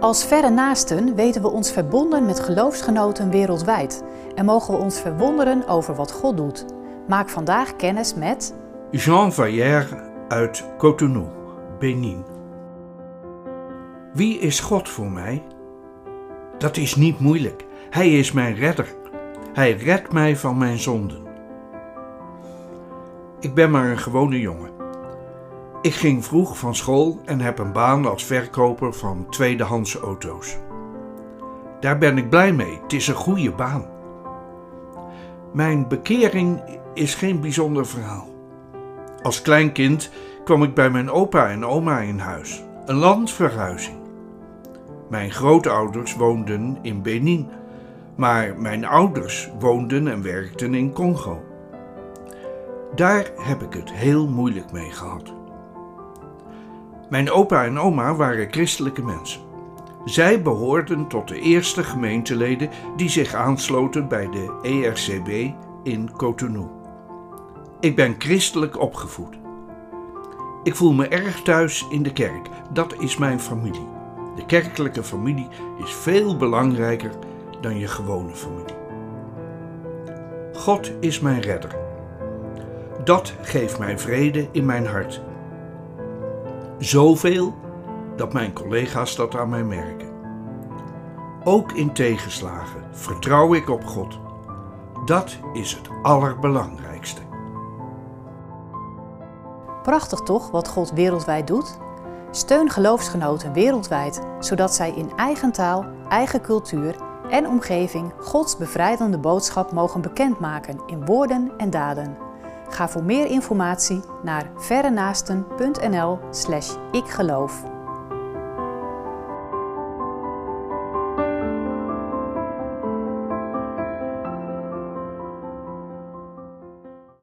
Als verre naasten weten we ons verbonden met geloofsgenoten wereldwijd en mogen we ons verwonderen over wat God doet. Maak vandaag kennis met Jean Vallière uit Cotonou, Benin. Wie is God voor mij? Dat is niet moeilijk. Hij is mijn redder. Hij redt mij van mijn zonden. Ik ben maar een gewone jongen. Ik ging vroeg van school en heb een baan als verkoper van tweedehands auto's. Daar ben ik blij mee, het is een goede baan. Mijn bekering is geen bijzonder verhaal. Als klein kind kwam ik bij mijn opa en oma in huis, een landverhuizing. Mijn grootouders woonden in Benin, maar mijn ouders woonden en werkten in Congo. Daar heb ik het heel moeilijk mee gehad. Mijn opa en oma waren christelijke mensen. Zij behoorden tot de eerste gemeenteleden die zich aansloten bij de ERCB in Cotonou. Ik ben christelijk opgevoed. Ik voel me erg thuis in de kerk. Dat is mijn familie. De kerkelijke familie is veel belangrijker dan je gewone familie. God is mijn redder. Dat geeft mij vrede in mijn hart. Zoveel dat mijn collega's dat aan mij merken. Ook in tegenslagen vertrouw ik op God. Dat is het allerbelangrijkste. Prachtig toch wat God wereldwijd doet? Steun geloofsgenoten wereldwijd, zodat zij in eigen taal, eigen cultuur en omgeving Gods bevrijdende boodschap mogen bekendmaken in woorden en daden. Ga voor meer informatie naar verrenaasten.nl/slash ikgeloof.